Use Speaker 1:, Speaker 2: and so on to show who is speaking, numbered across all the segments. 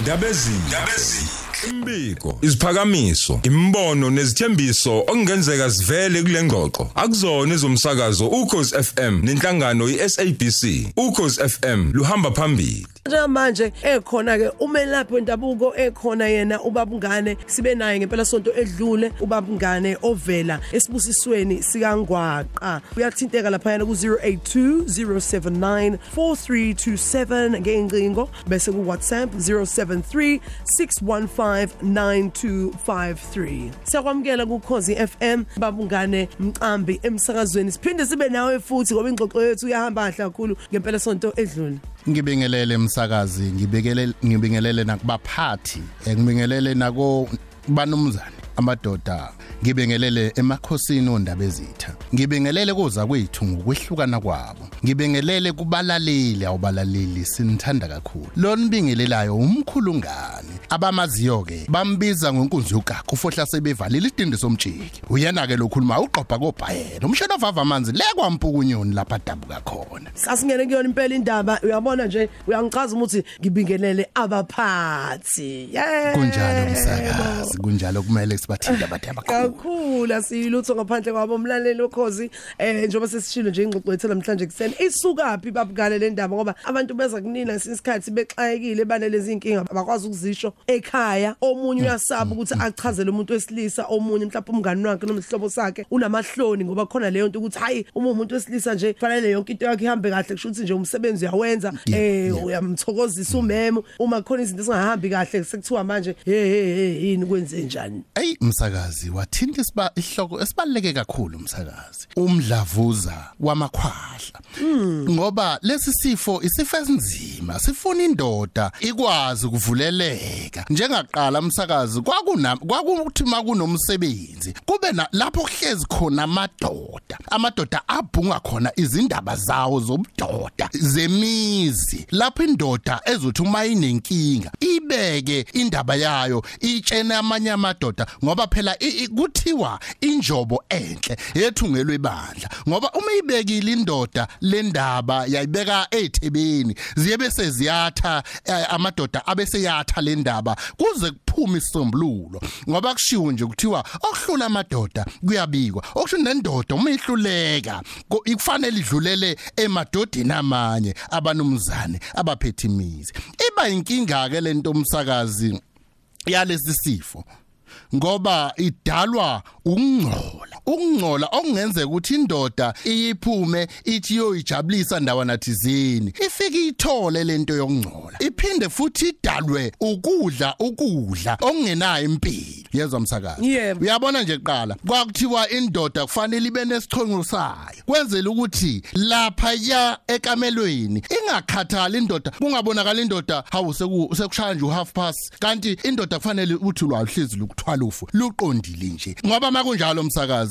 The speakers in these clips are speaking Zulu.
Speaker 1: ndabezini imbiko isiphakamiso imbono nezithembiso okungenzeka sivele kule ngxoxo. Akuzona ezomsakazo ukhozi FM nenhlangano iSABC ukhozi FM luhamba phambili.
Speaker 2: Njengamanje ekhona ke umelaphi wendabuko ekhona yena ubabungane sibe naye ngempela sonto edlule ubabungane ovela esibusisweni sikangwaqa. Uyathinteka lapha yana ku 082079 4327 ngeincingo bese ku WhatsApp 073 615 9253 siyakwamukela ku Khosi FM babungane mqambi emsakazweni. Siphinde sibe nawe futhi ngoba ingxoxo yethu iyahamba kahle kakhulu ngempela sonto edlule.
Speaker 3: Ngibingelele umsakazi ngibingelele ngibingelele nakubaphathi eh, ngibingelele nako banumzane amadoda. Ngibingelele emakhosini ondaba ezitha. Ngibingelele kuza kwethu ngokwehlukana kwabo. Ngibingelele kubalaleli awubalaleli sinithanda kakhulu. Lo nibingelelayo umkhulungane abamaziyo ke bambiza ngenkunzi yogaga ufohla sebevalile idindi somjiki. Uyena ke lokhuluma uqopha kobhayena umshana ovava amanzi lekwampukunyoni lapha dabuka khona.
Speaker 2: Sasingene kuyona impela indaba uyabona nje uyangichaza ukuthi ngibingelele abaphathi. Yeah
Speaker 3: kunjalo msakazi kunjalo kumele sibathinde abathe abakhulu.
Speaker 2: Kakhulu asiyilutho ngaphandle kwabo umlaleli okhozi eh njengoba sesishilo nje ingxoxo yethu namhlanje kuseni isukaphi babukale le ndaba? Ngoba abantu beza kunina sisikhathi bexayekile banelezi inkinga abakwazi ukuzisho. Ekhaya omunye uyasaba ukuthi achazele umuntu wesilisa omunye mhlawumbe umngani wakhe nomhlobo sakhe unamahloni ngoba khona leyo nto ukuthi hayi uma umuntu wesilisa nje fanele yonke into yakhe ihambe kahle kusho ukuthi nje umsebenzi uyawenza. Eh uyamthokozisa umemo. Uma khona izinto ezingahambi kahle sekuthiwa manje hey hey hey yini kwenze njani?
Speaker 3: Ey msakazi wathinta isiba ihloko esibaleke kakhulu msakazi. Umdlavuza wamakhwahla. Ngoba lesi sifo isifo esinzima sifuna indoda ikwazi ukuvuleleka. Njengaqala msakazi kwakuna kwakuthi makunomsebenzi kube lapho kuhlezi khona amadoda. Amadoda abhunga khona izindaba zawo zobudoda zemizi. Lapho indoda ezothi uma inenkinga ibeke indaba yayo itshene amanye amadoda ngoba phela kuthiwa injobo enhle yethungelwe ibandla. Ngoba uma ibekile indoda lendaba yayibeka ethebeni ziye bese ziyatha eh, amadoda abese yatha le ndaba. Kuze kuphume isombululo ngoba kushiwo nje kuthiwa okuhlula amadoda kuyabikwa okusho nendoda uma ihluleka ko- ikufanele idlulele emadodeni amanye abanumzane abaphethe imizi. Iba inkinga ke lento umsakazi yalesi sifo ngoba idalwa ukungcola. Ukungcola okungenzeka ukuthi indoda iyiphume ithi yoyijabulisa ndawana thizini ifike ithole lento yokungcola. Iphinde futhi idalwe ukudla ukudla okungenayo impilo. Yezwa msakazi?
Speaker 2: Yebo.
Speaker 3: uyabona nje kuqala kwakuthiwa indoda kufanele ibe nesichongo sayo. Kwenzela ukuthi lapha ya ekamelweni ingakhathali indoda kungabonakala indoda hawu seku- sekushaya nje uhalf past. Kanti indoda kufanele uthi lwahlezi lukuthwala ufu luqondile nje. Ngoba makunjalo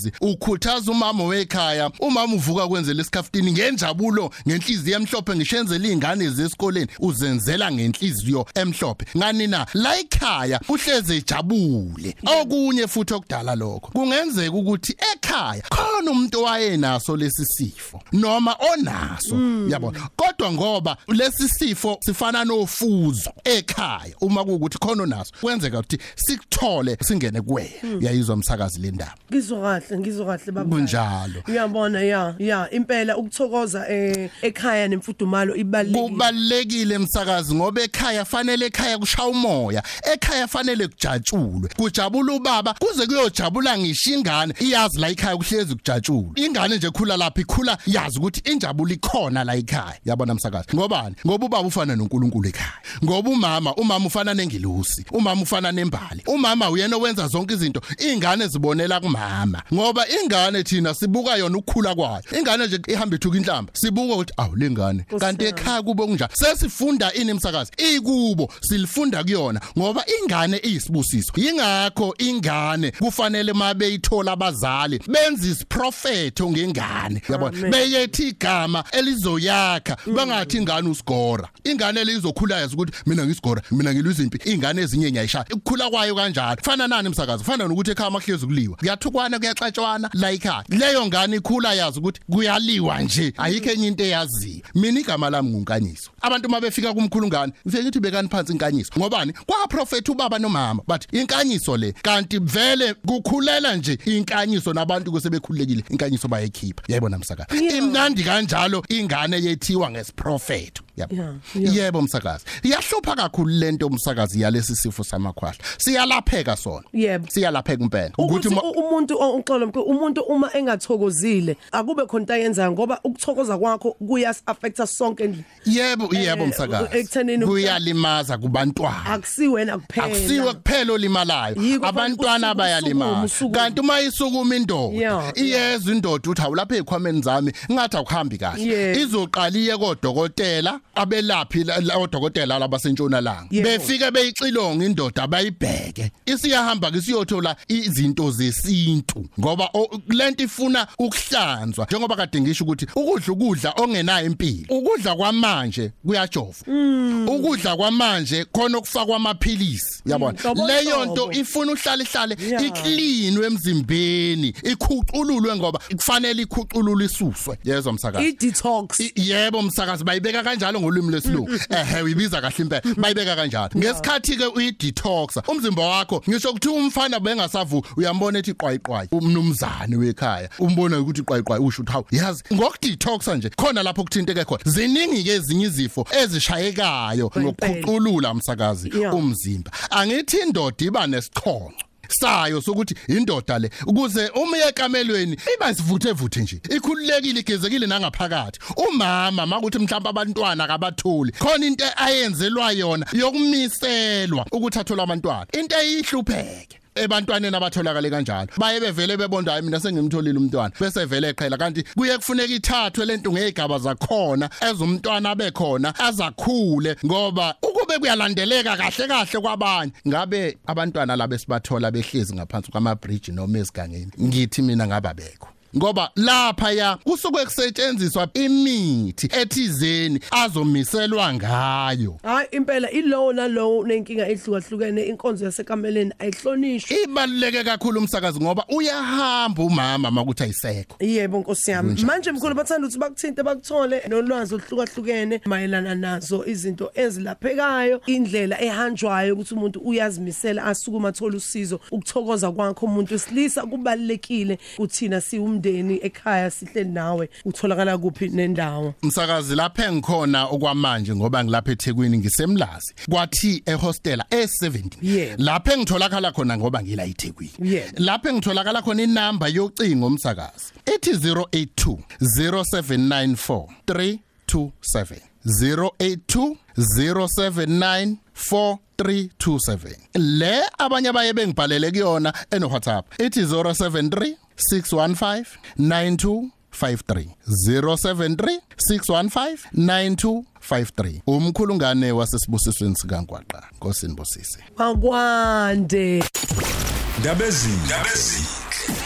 Speaker 3: msakazi ukhuthaza umama wekhaya. Umama uvuka kwenzela isikhaftini ngenjabulo ngenhliziyo emhlophe ngishenzela izingane zesikoleni. Uzenzela ngenhliziyo emhlophe. Ngani na? La ekhaya uhleze ejabule. Okunye futhi okudala lokho kungenzeka ukuthi ekhaya khona umuntu owayenaso lesi sifo noma onaso. Yabona kodwa ngoba lesi sifo sifana nofuzo ekhaya uma kuukuthi khona onaso kwenzeka ukuthi sikuthole singene kuwena uyayizwa umsakazi le ndaba.
Speaker 2: Ngizwa kahle. Ngizwa kahle baba.
Speaker 3: Kunjalo.
Speaker 2: Uyabona ya ya impela ukuthokoza eh ekhaya nemfudumalo ibalekile
Speaker 3: kubalekile emsakazi ngoba ekhaya fanele ekhaya kushaya umoya ekhaya fanele kujatshulwe. Kujabula ubaba kuze kuyojabula ngisho ingane iyazi la ekhaya kuhlezi kujatshulwe. Ingane nje khula lapha ikhula yazi ukuthi injabulo ikhona la ekhaya. Yabona msakazi ngobani? Ngoba ubaba ufana noNkulunkulu ekhaya. Ngoba umama umama ufana nengilusi umama ufana nembali umama uyena owenza zonke izinto ingane zibonela kumama. Ngoba ingane thina sibuka yona ukukhula kwayo. Ingane nje ihamba ithuka inhlamba sibuka ukuthi awu lengane kanti ekhaya kubo kunjani sesifunda ini emsakazi ikubo silifunda kuyona ngoba ingane iyisibusiso ingane ingakho ingane kufanele mabe ithola abazali benza isiprofetho ngengane. Yabona?
Speaker 2: Amen.
Speaker 3: beyethi igama elizoyakha bangathi ingane usigora ingane elizokhula yazi ukuthi mina ngisigora mina ngilwiza impi ingane ezinye ngiyayishaya ukukhula kwayo kanjalo. Fana nani umsakazo fana nokuthi ekhaya mahlezi kuliwa kuyathukwana kuyaxatshwana la ekhaya leyo ngane ikhula yazi ukuthi kuyaliwa nje. Ayikho enye into eyaziyo mina igama lami ngunkanyiso abantu mabefika kumkhulungane ngifike ngithi bekani phansi inkanyiso ngobani? Kwa prophet ubaba nomama. Bathi inkanyiso le kanti vele kukhulela nje inkanyiso nabantu kusebekhululekile inkanyiso bayekhipha yayibona msakazi?
Speaker 2: Yeah.
Speaker 3: imnandi kanjalo ingane yethiwa ngesiprofeto yabo
Speaker 2: Yeah, yeah.
Speaker 3: yebo msakazi. Iyahlupha kakhulu lento umsakazi yalesi sifo samakhwahla. Siyalapheka sona.
Speaker 2: Yebo.
Speaker 3: siyalapheka impela.
Speaker 2: Ukuthi
Speaker 3: ma-
Speaker 2: u- umuntu o- uxolo mkhulu umuntu uma engathokozile akube khona into ayenzayo ngoba ukuthokoza kwakho kuyas affecta sonke nje
Speaker 3: yebo yebo
Speaker 2: Eh,
Speaker 3: msakazi.
Speaker 2: ekuthenini-
Speaker 3: kuyalimaza kubantwana.
Speaker 2: Akusiwena kuphela.
Speaker 3: Akusiwe kuphela olimalayo.
Speaker 2: Yiko
Speaker 3: abantwana
Speaker 2: usuku-
Speaker 3: bayalimala
Speaker 2: usukuma, usukuma.
Speaker 3: kanti uma isukuma indoda
Speaker 2: Yeah,
Speaker 3: iyeza indoda uthi awulapha ezikhwameni zami ngathi akuhambi kahle.
Speaker 2: Yeah.
Speaker 3: izoqala iye kodokotela abelaphi la- la- odokotela labasentshona langa
Speaker 2: Yebo.
Speaker 3: befike beyixilonga indoda abayibheke isiyahamba ke siyothola izinto zesintu ngoba o- lento ifuna ukuhlanzwa. Njengoba kade ngisho ukuthi ukudla ukudla ongenayo impilo ukudla kwamanje kuyajova. Ukudla kwamanje khona okufakwa amaphilisi yabona?
Speaker 2: nhlobo
Speaker 3: leyo nto
Speaker 2: nhlobo.
Speaker 3: ifuna uhlala ihlale
Speaker 2: Yeah.
Speaker 3: iklinwe emzimbeni ikhucululwe ngoba kufanele ikhucululwe isuswe. Yezwa msakazi?
Speaker 2: I-detox.
Speaker 3: I- yebo msakazi bayibeka kanjalo ngolimi lesilungu ehe uyibiza kahle impela. Bayibeka kanjalo ngesikhathi ke uyi-detoxa umzimba wakho ngisho ukuthi umfana bengasavu uyambona ethi qwayiqwayi umnumzane wekhaya umbona ukuthi qwayiqwayi usho ukuthi hawu yazi ngokudetoxa nje khona lapho kuthinteke khona. Ziningi ke ezinye izifo ezishayekayo
Speaker 2: Impela.
Speaker 3: ngokukhuculula msakazi
Speaker 2: Yeah.
Speaker 3: umzimba. Angithi indoda iba nesichonco sayo sokuthi indoda le ukuze uma ekamelweni iba sivuthe vuthe nje. Ikhululekile igezekile nangaphakathi. Umama makuthi mhlawumbe abantwana kabathuli khona into ayenzelwa yona yokumiselwa ukuthi athola abantwana. Into eyihlupheke. Ebantwaneni abatholakale kanjalo. Baye bevele bebonda hayi mina sengimtholile umntwana. Bese vele eqhela kanti kuye kufuneka ithathwe lento ngezigaba zakhona ezumntwana abekhona azakhule ngoba ukube kuyalandeleka kahle kahle kwabanye. Ngabe abantwana labo sibathola behlezi ngaphansi kwamabridge noma ezigangeni ngithi mina ngababekho. Ngoba lapha ya kusuke kusetshenziswa imithi ethizeni azomiselwa ngayo.
Speaker 2: Hayi impela ilowo nalowo nenkinga ehlukahlukene inkonzo yasekameleni ayihlonishwe
Speaker 3: ibaluleke kakhulu umsakazi ngoba uyahamba umama makuthi ayisekho.
Speaker 2: Yebo nkosi yami. Manje mkhulu bathanda ukuthi bakuthinte bakuthole nolwazi oluhlukahlukene mayelana nazo izinto ezilaphekayo indlela ehanjwayo ukuthi umuntu uyazimisela asukuma athola usizo ukuthokoza kwakho umuntu wesilisa kubalekile kuthina siwumndeni. Ekhaya sihleli nawe utholakala kuphi nendawo
Speaker 3: umsakazi lapha engikhona okwamanje ngoba ngilapha eThekwini ngisemlazi kwathi ehostel e70
Speaker 2: Yebo.
Speaker 3: lapha engitholakala khona ngoba ngila eThekwini
Speaker 2: Yebo.
Speaker 3: lapha engitholakala khona inamba yocingo umsakazi ethi 082 0794 327 082 079 4327 le abanye abaye bengibhalele kuyona eno WhatsApp ethi 073 615 9253 073 615 9253 umkhulungane wasesibusisweni sikaNgwaqa ngosinibusise
Speaker 2: akwande.
Speaker 1: Ndabezini.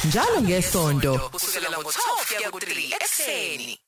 Speaker 4: njalo ngesonto kusukela ngo12 kuya ku3 ekseni